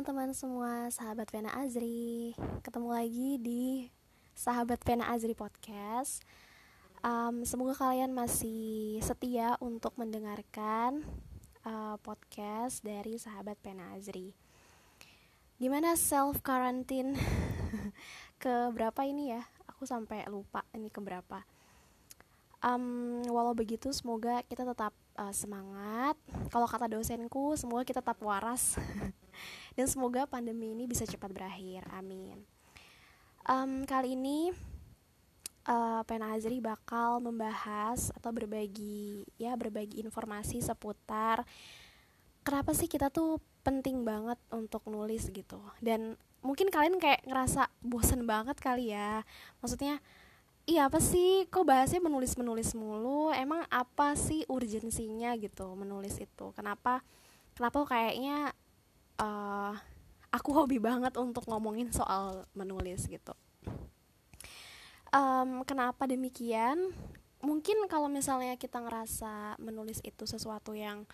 Teman-teman semua, sahabat Pena Azri. Ketemu lagi di Sahabat Pena Azri Podcast. Um, Semoga kalian masih setia untuk mendengarkan uh, podcast dari Sahabat Pena Azri. Gimana self quarantine ke berapa ini ya? Aku sampai lupa ini ke berapa. Um, walau begitu semoga kita tetap uh, semangat. Kalau kata dosenku semoga kita tetap waras dan semoga pandemi ini bisa cepat berakhir. Amin. Um, kali ini uh, Pena Azri bakal membahas atau berbagi ya berbagi informasi seputar kenapa sih kita tuh penting banget untuk nulis gitu. Dan mungkin kalian kayak ngerasa bosen banget kali ya. Maksudnya iya apa sih? Kok bahasnya menulis menulis mulu? Emang apa sih urgensinya gitu menulis itu? Kenapa kenapa kayaknya uh, aku hobi banget untuk ngomongin soal menulis gitu. Um, kenapa demikian? Mungkin kalau misalnya kita ngerasa menulis itu sesuatu yang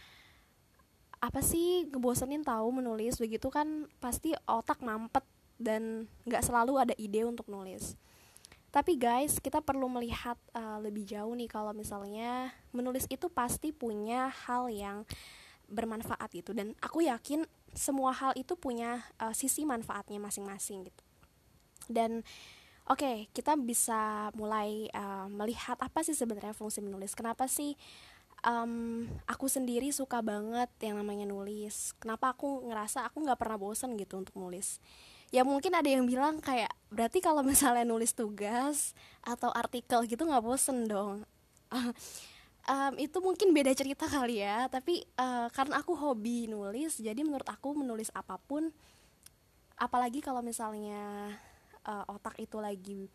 apa sih ngebosenin tahu menulis begitu kan pasti otak mampet dan nggak selalu ada ide untuk nulis. Tapi guys, kita perlu melihat uh, lebih jauh nih kalau misalnya menulis itu pasti punya hal yang bermanfaat gitu dan aku yakin semua hal itu punya uh, sisi manfaatnya masing-masing gitu. Dan oke, okay, kita bisa mulai uh, melihat apa sih sebenarnya fungsi menulis. Kenapa sih um, aku sendiri suka banget yang namanya nulis. Kenapa aku ngerasa aku nggak pernah bosan gitu untuk nulis ya mungkin ada yang bilang kayak berarti kalau misalnya nulis tugas atau artikel gitu nggak bosen dong um, itu mungkin beda cerita kali ya tapi uh, karena aku hobi nulis jadi menurut aku menulis apa pun apalagi kalau misalnya uh, otak itu lagi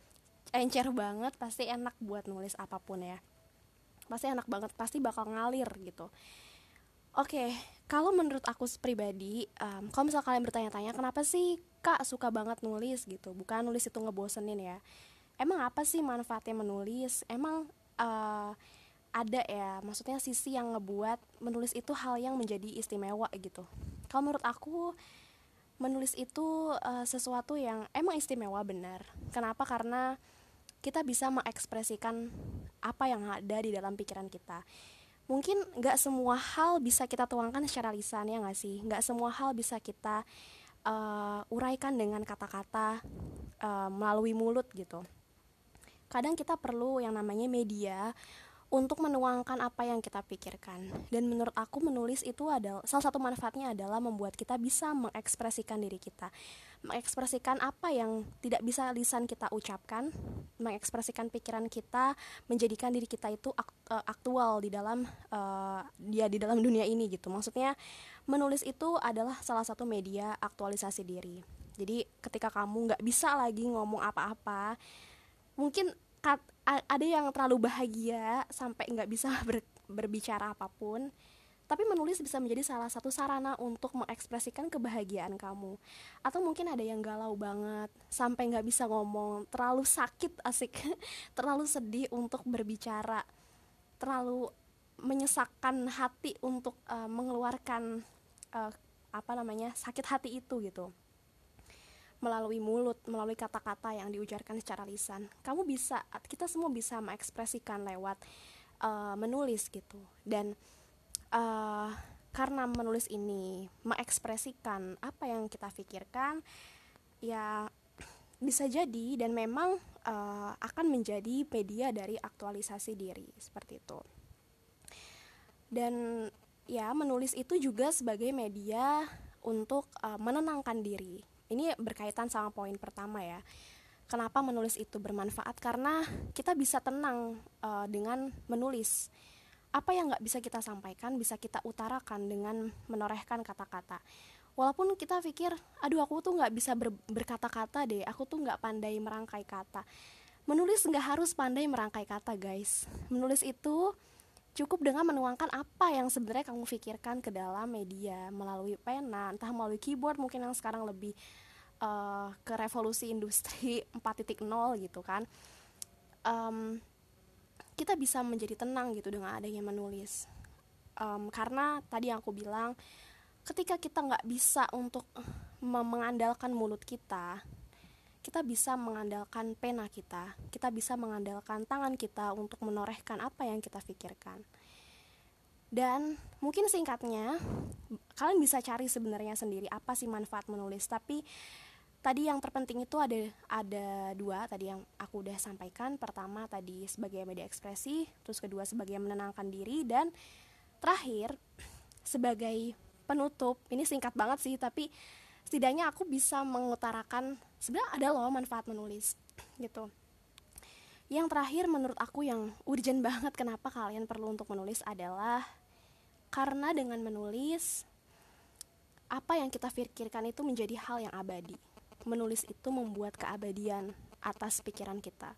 encer banget pasti enak buat nulis apa pun ya. Pasti enak banget pasti bakal ngalir gitu. Oke okay, kalau menurut aku pribadi um, kalau misal kalian bertanya-tanya kenapa sih kak suka banget nulis? gitu bukan nulis itu ngebosenin ya. Emang apa sih manfaatnya menulis? Emang uh, ada ya maksudnya sisi yang ngebuat menulis itu hal yang menjadi istimewa gitu. Kalau menurut aku menulis itu uh, sesuatu yang emang istimewa benar. Kenapa? Karena kita bisa mengekspresikan apa yang ada di dalam pikiran kita. Mungkin nggak semua hal bisa kita tuangkan secara lisan ya nggak sih? Nggak semua hal bisa kita uh, uraikan dengan kata-kata uh, melalui mulut gitu. Kadang kita perlu yang namanya media untuk menuangkan apa yang kita pikirkan. Dan menurut aku menulis itu adalah salah satu manfaatnya adalah membuat kita bisa mengekspresikan diri kita. Mengekspresikan apa yang tidak bisa lisan kita ucapkan, mengekspresikan pikiran kita, menjadikan diri kita itu eh, aktual di dalam uh, dia di dalam dunia ini gitu. Maksudnya menulis itu adalah salah satu media aktualisasi diri. Jadi ketika kamu nggak bisa lagi ngomong apa-apa, mungkin ada yang terlalu bahagia sampai nggak bisa ber, berbicara apa pun tapi menulis bisa menjadi salah satu sarana untuk mengekspresikan kebahagiaan kamu. Atau mungkin ada yang galau banget sampai nggak bisa ngomong terlalu sakit asik terlalu sedih untuk berbicara terlalu menyesakkan hati untuk uh, mengeluarkan uh, apa namanya sakit hati itu gitu melalui mulut, melalui kata-kata yang diujarkan secara lisan. Kamu bisa, kita semua bisa mengekspresikan lewat uh, menulis gitu. Dan uh, karena menulis ini mengekspresikan apa yang kita pikirkan, ya bisa jadi dan memang uh, akan menjadi media dari aktualisasi diri seperti itu. Dan ya menulis itu juga sebagai media untuk uh, menenangkan diri ini berkaitan sama poin pertama ya. Kenapa menulis itu bermanfaat? Karena kita bisa tenang uh, dengan menulis. Apa yang nggak bisa kita sampaikan bisa kita utarakan dengan menorehkan kata-kata. Walaupun kita pikir, aduh aku tuh nggak bisa ber berkata-kata deh, aku tuh nggak pandai merangkai kata. Menulis nggak harus pandai merangkai kata guys. Menulis itu cukup dengan menuangkan apa yang sebenarnya kamu pikirkan ke dalam media melalui pena, entah melalui keyboard mungkin yang sekarang lebih uh, ke revolusi industri 4.0 gitu kan. Um, kita bisa menjadi tenang gitu dengan adanya menulis. Um, karena tadi yang aku bilang ketika kita nggak bisa untuk mengandalkan mulut kita kita bisa mengandalkan pena kita kita bisa mengandalkan tangan kita untuk menorehkan apa yang kita pikirkan. Dan mungkin singkatnya kalian bisa cari sebenarnya sendiri apa sih manfaat menulis. Tapi tadi yang terpenting itu ada ada dua tadi yang aku udah sampaikan. Pertama tadi sebagai media ekspresi terus kedua sebagai menenangkan diri. Dan terakhir sebagai penutup ini singkat banget sih tapi setidaknya aku bisa mengutarakan sebenarnya ada loh manfaat menulis gitu yang terakhir menurut aku yang urgent banget kenapa kalian perlu untuk menulis adalah karena dengan menulis, apa yang kita pikirkan itu menjadi hal yang abadi. Menulis itu membuat keabadian atas pikiran kita.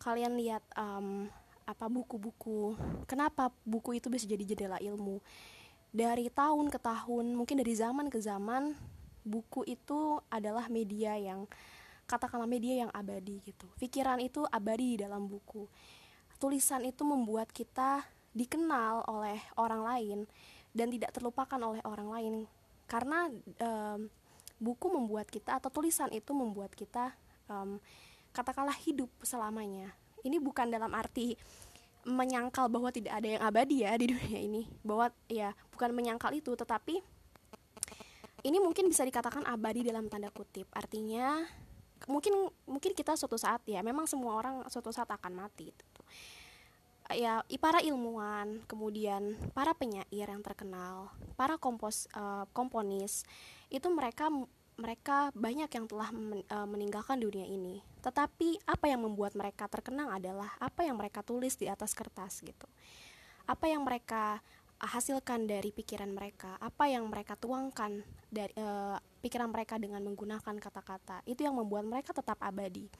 Kalian lihat um, apa buku-buku. Kenapa buku itu bisa jadi jendela ilmu? Dari tahun ke tahun, mungkin dari zaman ke zaman, buku itu adalah media yang katakanlah media yang abadi gitu. Pikiran itu abadi di dalam buku. Tulisan itu membuat kita dikenal oleh orang lain dan tidak terlupakan oleh orang lain karena um, buku membuat kita atau tulisan itu membuat kita um, katakanlah hidup selamanya ini bukan dalam arti menyangkal bahwa tidak ada yang abadi ya di dunia ini bahwa ya bukan menyangkal itu tetapi ini mungkin bisa dikatakan abadi dalam tanda kutip artinya mungkin mungkin kita suatu saat ya memang semua orang suatu saat akan mati gitu ya para ilmuwan, kemudian para penyair yang terkenal, para kompos uh, komponis itu mereka mereka banyak yang telah uh, meninggalkan dunia ini. Tetapi apa yang membuat mereka terkenang adalah apa yang mereka tulis di atas kertas gitu. Apa yang mereka hasilkan dari pikiran mereka, apa yang mereka tuangkan dari uh, pikiran mereka dengan menggunakan kata-kata. Itu yang membuat mereka tetap abadi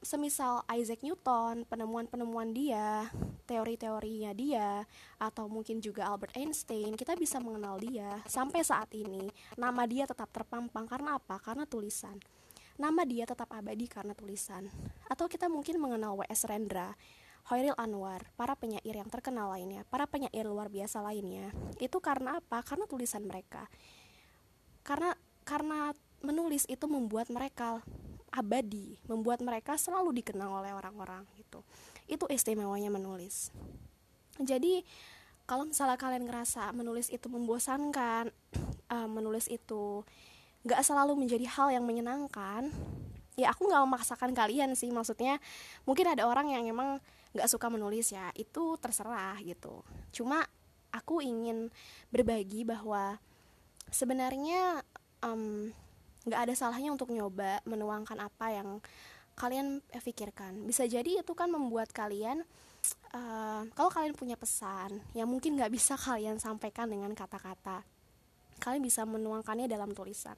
semisal Isaac Newton, penemuan-penemuan dia, teori-teorinya dia, atau mungkin juga Albert Einstein, kita bisa mengenal dia sampai saat ini. Nama dia tetap terpampang karena apa? Karena tulisan. Nama dia tetap abadi karena tulisan. Atau kita mungkin mengenal W.S. Rendra, Hoiril Anwar, para penyair yang terkenal lainnya, para penyair luar biasa lainnya. Itu karena apa? Karena tulisan mereka. Karena karena menulis itu membuat mereka abadi, membuat mereka selalu dikenal oleh orang-orang gitu. Itu istimewanya menulis. Jadi kalau misalnya kalian ngerasa menulis itu membosankan, uh, menulis itu nggak selalu menjadi hal yang menyenangkan, ya aku nggak memaksakan kalian sih. Maksudnya mungkin ada orang yang emang nggak suka menulis ya, itu terserah gitu. Cuma aku ingin berbagi bahwa sebenarnya um, nggak ada salahnya untuk nyoba menuangkan apa yang kalian pikirkan. Bisa jadi itu kan membuat kalian uh, kalau kalian punya pesan yang mungkin nggak bisa kalian sampaikan dengan kata-kata. Kalian bisa menuangkannya dalam tulisan.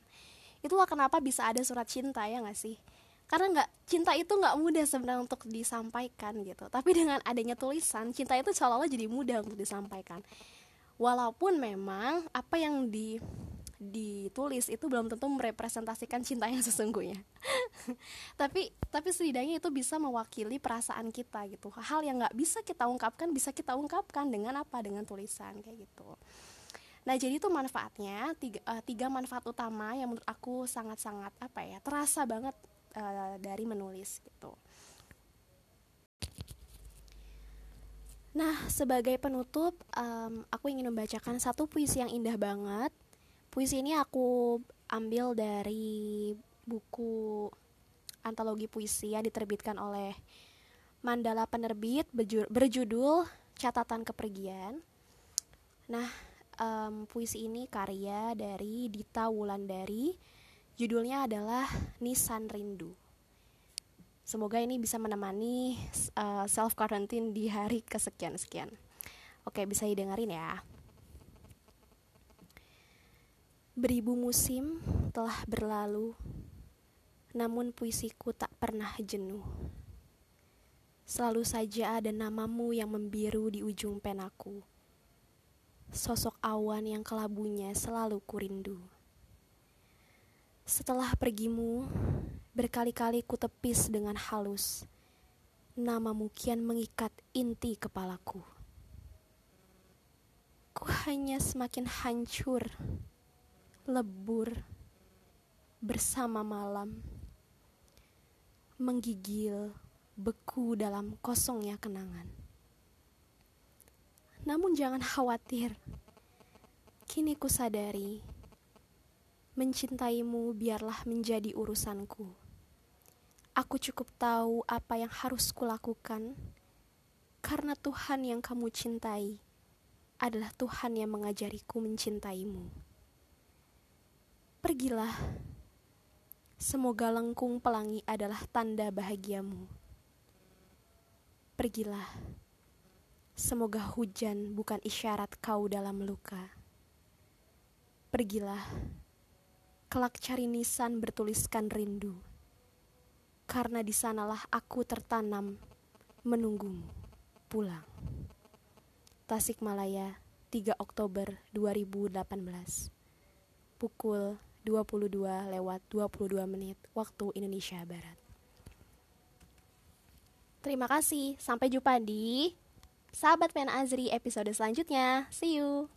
Itulah kenapa bisa ada surat cinta ya nggak sih karena nggak cinta itu nggak mudah sebenarnya untuk disampaikan gitu. Tapi dengan adanya tulisan cinta itu seolah-olah jadi mudah untuk disampaikan. Walaupun memang apa yang di ditulis itu belum tentu merepresentasikan cinta yang sesungguhnya. Tapi tapi setidaknya itu bisa mewakili perasaan kita gitu. Hal yang nggak bisa kita ungkapkan bisa kita ungkapkan dengan apa? Dengan tulisan kayak gitu. Nah jadi itu manfaatnya tiga, uh, tiga manfaat utama yang menurut aku sangat sangat apa ya terasa banget uh, dari menulis gitu Nah, sebagai penutup, um, aku ingin membacakan satu puisi yang indah banget Puisi ini aku ambil dari buku antologi puisi yang diterbitkan oleh Mandala Penerbit berjudul Catatan Kepergian. Nah, um, puisi ini karya dari Dita Wulandari. Judulnya adalah Nisan Rindu. Semoga ini bisa menemani uh, self quarantine di hari kesekian-sekian. Oke, bisa didengarin ya. Beribu musim telah berlalu, namun puisiku tak pernah jenuh. Selalu saja ada namamu yang membiru di ujung penaku. Sosok awan yang kelabunya selalu kurindu. Setelah pergimu, berkali-kali ku tepis dengan halus. Namamu kian mengikat inti kepalaku. Ku hanya semakin hancur, lebur, bersama malam, menggigil, beku dalam kosongnya kenangan. Namun jangan khawatir, kini ku sadari, mencintaimu biarlah menjadi urusanku. Aku cukup tahu apa yang harus kulakukan, karena Tuhan yang kamu cintai adalah Tuhan yang mengajariku mencintaimu. Pergilah, semoga lengkung pelangi adalah tanda bahagiamu. Pergilah, semoga hujan bukan isyarat kau dalam luka. Pergilah, kelak cari nisan bertuliskan rindu, karena di sanalah aku tertanam menunggumu pulang. Tasikmalaya, 3 Oktober 2018. Pukul 22 lewat 22 menit waktu Indonesia Barat. Terima kasih, sampai jumpa di Sahabat Pen Azri episode selanjutnya. See you.